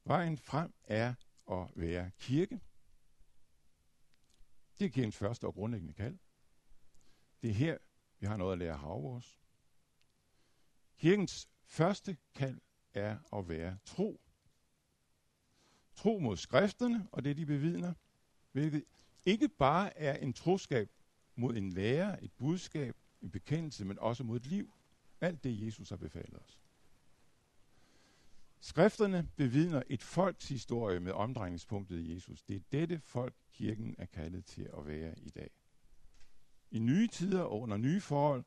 Vejen frem er at være kirke. Det er kirkens første og grundlæggende kald. Det er her, vi har noget at lære af vores. Kirkens første kald er at være tro. Tro mod skrifterne og det, de bevidner, hvilket ikke bare er en troskab mod en lærer, et budskab, en bekendelse, men også mod et liv. Alt det, Jesus har befalet os. Skrifterne bevidner et folks historie med omdrejningspunktet i Jesus. Det er dette folk, kirken er kaldet til at være i dag. I nye tider og under nye forhold,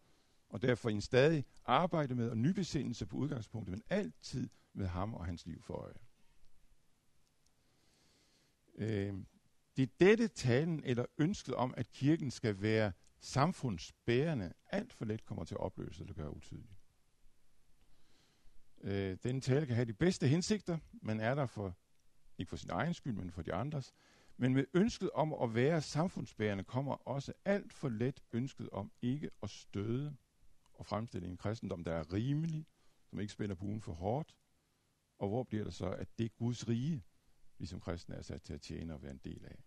og derfor en stadig arbejde med og nybesindelse på udgangspunktet, men altid med ham og hans liv for øje. Øh, det er dette talen eller ønsket om, at kirken skal være samfundsbærende, alt for let kommer til at opløse eller gøre utydeligt. Øh, denne tale kan have de bedste hensigter, men er der for, ikke for sin egen skyld, men for de andres. Men med ønsket om at være samfundsbærende kommer også alt for let ønsket om ikke at støde og fremstille en kristendom, der er rimelig, som ikke spænder buen for hårdt. Og hvor bliver det så, at det er Guds rige, vi som kristne er sat til at tjene og være en del af.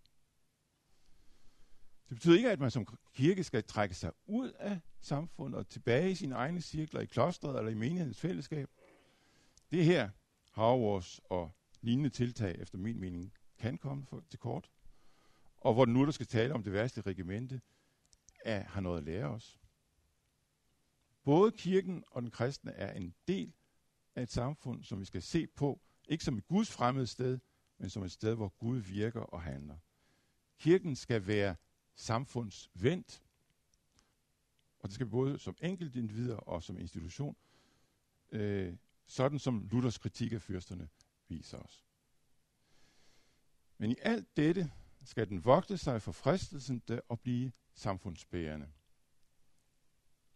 Det betyder ikke, at man som kirke skal trække sig ud af samfundet og tilbage i sine egne cirkler i klostret eller i menighedens fællesskab. Det her, Harvars og lignende tiltag, efter min mening, kan komme for, til kort. Og hvor nu, der skal tale om det værste regimente, er, har noget at lære os. Både kirken og den kristne er en del af et samfund, som vi skal se på, ikke som et Guds fremmede sted, men som et sted, hvor Gud virker og handler. Kirken skal være samfundsvendt, og det skal både som enkeltindivider og som institution, øh, sådan som Luthers kritik af fyrsterne viser os. Men i alt dette skal den vogte sig for fristelsen til at blive samfundsbærende.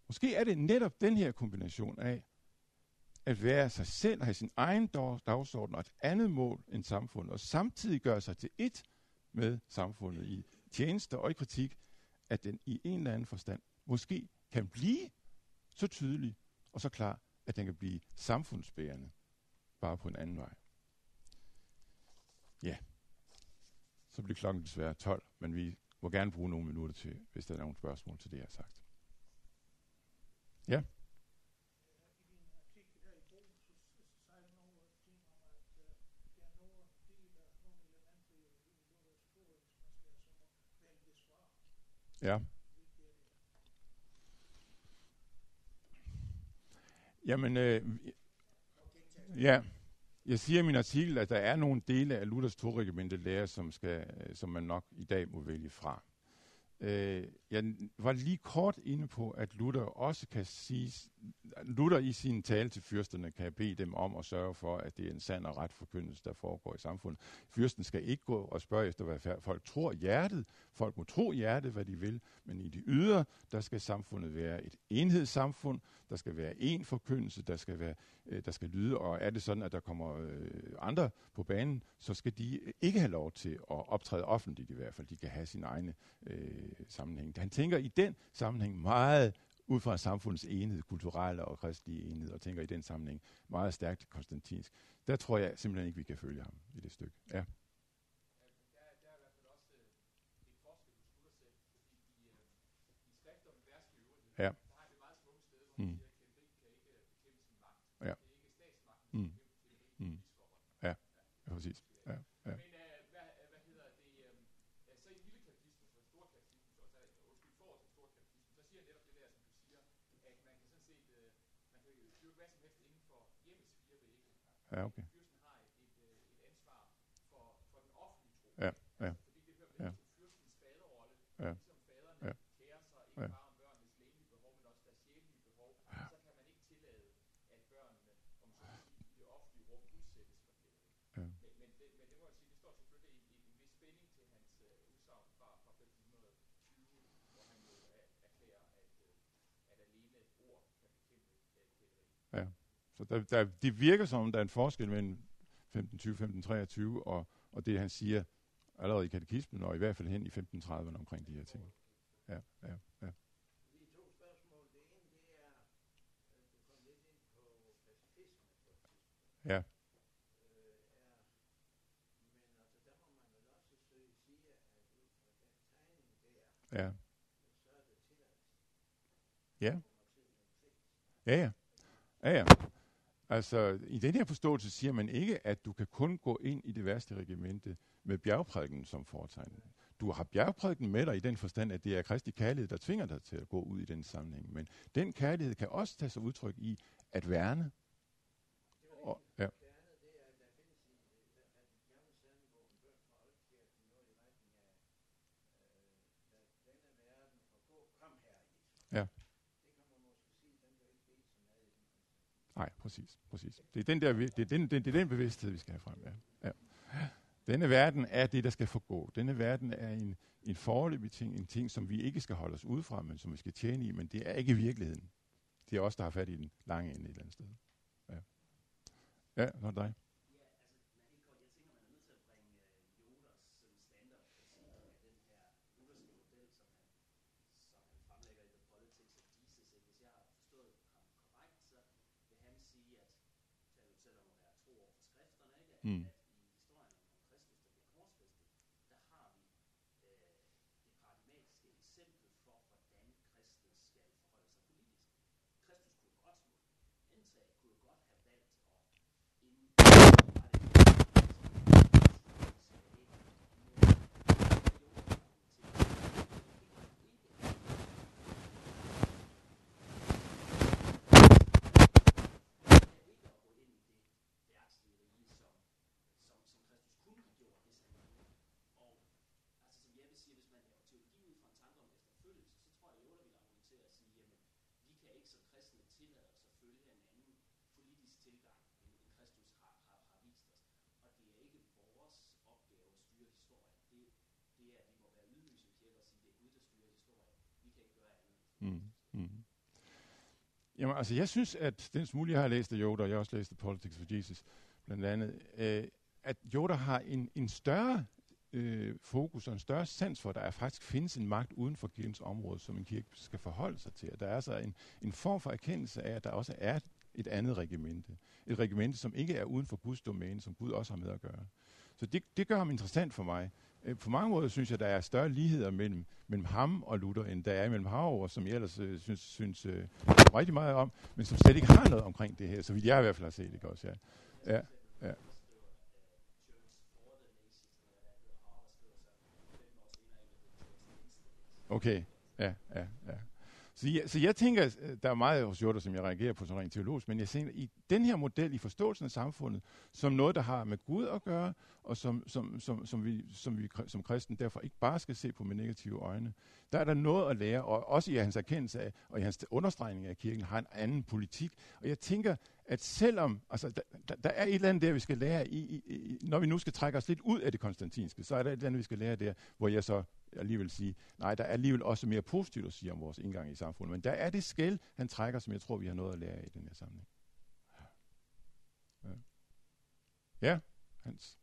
Måske er det netop den her kombination af at være sig selv og have sin egen dagsorden og et andet mål end samfundet, og samtidig gøre sig til ét med samfundet i tjeneste og i kritik, at den i en eller anden forstand måske kan blive så tydelig og så klar, at den kan blive samfundsbærende, bare på en anden vej. Ja, så bliver klokken desværre 12, men vi må gerne bruge nogle minutter til, hvis der er nogle spørgsmål til det, jeg har sagt. Ja? Ja. Jamen, øh, ja, jeg siger i min artikel, at der er nogle dele af Luthers to lærer, som, skal, som man nok i dag må vælge fra. Øh, jeg var lige kort inde på, at Luther også kan sige, Luther i sin tale til fyrsterne kan bede dem om at sørge for, at det er en sand og ret forkyndelse, der foregår i samfundet. Fyrsten skal ikke gå og spørge efter, hvad folk tror hjertet. Folk må tro hjertet, hvad de vil, men i de ydre, der skal samfundet være et enhedssamfund, der skal være en forkyndelse, der skal, være, øh, der skal lyde, og er det sådan, at der kommer øh, andre på banen, så skal de ikke have lov til at optræde offentligt i hvert fald. De kan have sin egne øh, sammenhæng. Han tænker i den sammenhæng meget ud fra samfundets enhed, kulturelle og kristelige enhed, og tænker i den sammenhæng meget stærkt konstantinsk. Der tror jeg simpelthen ikke, vi kan følge ham i det stykke. Ja. Ja. Mm. Ja. Mm. Mm. Ja, ja præcis. Ja. Ja. Ja, okay. Ja, ja. Ja. Ja. Ja. Ja. Så der, der, det virker som om, der er en forskel mellem 1520, 1523 og, og det, han siger allerede i katekismen, og i hvert fald hen i 1530'erne omkring de her ting. Ja, ja, ja. Ja. Ja. Ja. Ja, ja. Ja, ja. Altså, i den her forståelse siger man ikke, at du kan kun gå ind i det værste regimente med bjergprædiken som foretegn. Du har bjergprædiken med dig i den forstand, at det er Kristi kærlighed, der tvinger dig til at gå ud i den sammenhæng. Men den kærlighed kan også tage sig udtryk i at værne. Og, ja. Ja. Nej, præcis, præcis. Det er den, der, det er den, det, det er den bevidsthed, vi skal have frem. Ja. Ja. Denne verden er det, der skal forgå. Denne verden er en, en foreløbig ting, en ting, som vi ikke skal holde os ud fra, men som vi skal tjene i, men det er ikke virkeligheden. Det er os, der har fat i den lange ende et eller andet sted. Ja, ja så er dig. Mm. Mm. Mm. Jamen, altså, jeg synes, at den smule, jeg har læst af Yoda, og jeg har også læst af Politics for Jesus, blandt andet, øh, at Yoda har en, en større øh, fokus og en større sans for, at der faktisk findes en magt uden for kirkens område, som en kirke skal forholde sig til. At der er altså en, en form for erkendelse af, at der også er et andet regimente. Et regimente, som ikke er uden for Guds domæne, som Gud også har med at gøre. Så det, det gør ham interessant for mig. Øh, på mange måder synes jeg, der er større ligheder mellem, mellem ham og Luther, end der er mellem Hauer, som jeg ellers øh, synes, synes øh, rigtig meget om, men som slet ikke har noget omkring det her, så vidt jeg i hvert fald har set det også. Ja. Ja, ja. Okay, ja, ja, ja. Så jeg, så jeg tænker, øh, der er meget hos Jutta, som jeg reagerer på som rent teologisk, men jeg ser i den her model i forståelsen af samfundet, som noget, der har med Gud at gøre, og som, som, som, som, vi, som vi som kristen derfor ikke bare skal se på med negative øjne. Der er der noget at lære, og også i hans erkendelse af, og i hans understregning af kirken, har en anden politik. Og jeg tænker, at selvom, altså der, der, der er et eller andet der, vi skal lære, i, i, i, når vi nu skal trække os lidt ud af det konstantinske, så er der et eller andet, vi skal lære der, hvor jeg så alligevel sige, nej, der er alligevel også mere positivt at sige om vores indgang i samfundet. Men der er det skæld, han trækker, som jeg tror, vi har noget at lære i den her sammenhæng. Ja, ja Hans.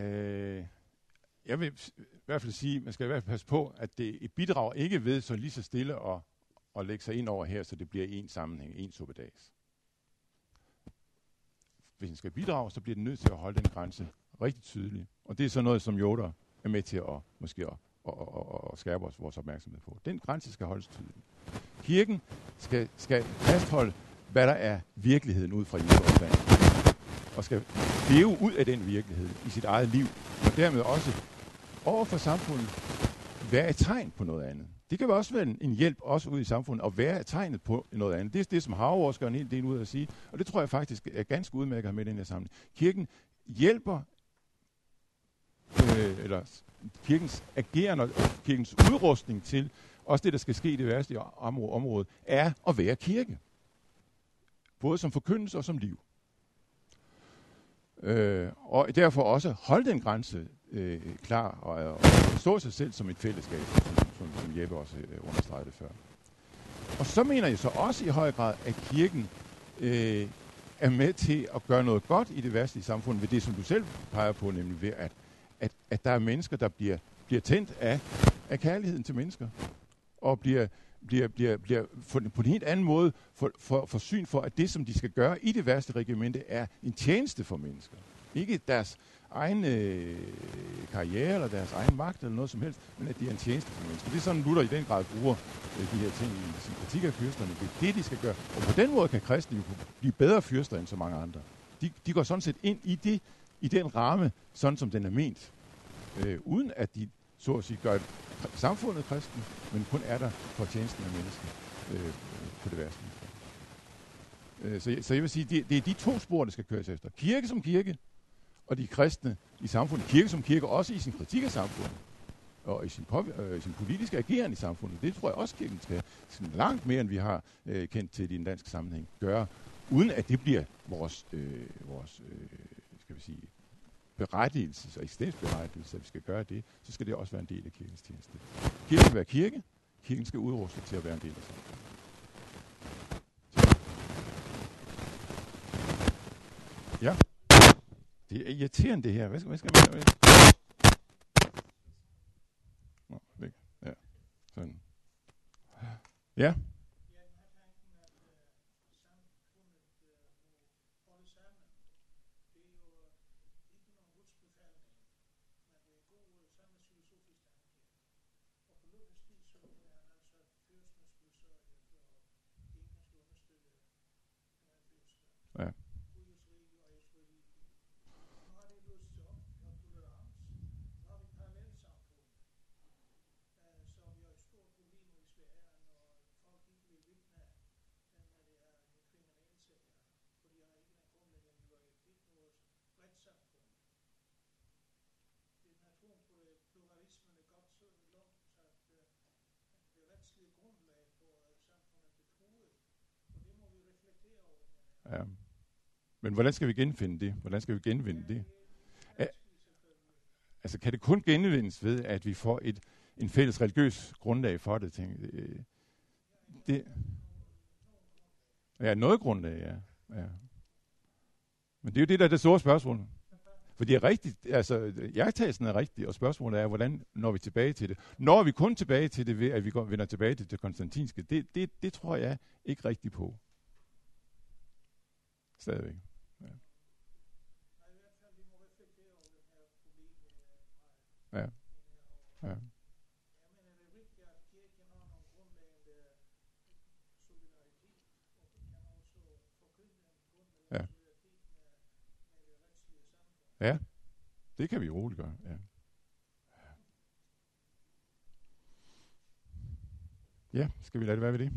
Øh, jeg vil i hvert fald sige, man skal i hvert fald passe på, at det bidrager ikke ved så lige så stille og, og lægge sig ind over her, så det bliver en sammenhæng, en suppedags. Hvis den skal bidrage, så bliver den nødt til at holde den grænse rigtig tydelig. Og det er sådan noget, som Yoda er med til at måske at, at, at, at, skærpe os vores opmærksomhed på. Den grænse skal holdes tydelig. Kirken skal, skal fastholde, hvad der er virkeligheden ud fra Jesu og skal leve ud af den virkelighed i sit eget liv, og dermed også over for samfundet være et tegn på noget andet. Det kan også være en, hjælp også ud i samfundet at være et tegnet på noget andet. Det er det, som Havre gør en hel del ud af at sige, og det tror jeg faktisk er ganske udmærket med den her sammenhæng. Kirken hjælper, øh, eller kirkens agerende og kirkens udrustning til, også det, der skal ske i det værste område, er at være kirke. Både som forkyndelse og som liv. Øh, og derfor også holde den grænse øh, klar og, og stå sig selv som et fællesskab, som, som, som Jeppe også øh, understregede før. Og så mener jeg så også i høj grad, at kirken øh, er med til at gøre noget godt i det værste samfund ved det, som du selv peger på, nemlig ved at, at at der er mennesker, der bliver, bliver tændt af, af kærligheden til mennesker, og bliver, bliver, bliver, bliver for, på en helt anden måde for, for, for syn for, at det, som de skal gøre i det værste regimente, er en tjeneste for mennesker. Ikke deres egen øh, karriere eller deres egen magt eller noget som helst, men at de er en tjeneste for mennesker. Det er sådan, Luther i den grad bruger øh, de her ting i sin kritik af fyrsterne. Det er det, de skal gøre. Og på den måde kan kristne jo blive bedre fyrster end så mange andre. De, de går sådan set ind i, det, i den ramme, sådan som den er ment. Øh, uden at de, så at sige, gør samfundet kristen, men kun er der for tjenesten af mennesker øh, på det værste. Øh, så, så jeg vil sige, det, det er de to spor, der skal køres efter. Kirke som kirke, og de kristne i samfundet, kirke som kirke, også i sin kritik af samfundet, og i sin, øh, sin politiske ageren i samfundet. Det tror jeg også, kirken skal, skal langt mere, end vi har øh, kendt til i den danske sammenhæng, gøre, uden at det bliver vores, øh, vores øh, skal vi sige, berettigelse og eksistensberettigelse, at vi skal gøre det, så skal det også være en del af kirkens tjeneste. Kirken skal være kirke, kirken skal udrustes til at være en del af samfundet. Ja. Det er irriterende det her. Hvad skal, hvad skal man gøre? Nå, væk. Ja. Sådan. Ja. Ja. Men hvordan skal vi genfinde det? Hvordan skal vi genvinde det? Altså kan det kun genvindes ved, at vi får et en fælles religiøs grundlag for det? Tænk. Øh, det, ja, noget grundlag, ja. ja. Men det er jo det, der er det store spørgsmål. For det er rigtigt, altså jagttagelsen er rigtig, og spørgsmålet er, hvordan når vi tilbage til det? Når vi kun tilbage til det ved, at vi går, vender tilbage til det konstantinske, det, det, det tror jeg ikke rigtigt på. Stadigvæk. Ja. Ja. Ja. Ja. Ja, det kan vi roligt gøre. Ja. Ja, skal vi lade det være ved det?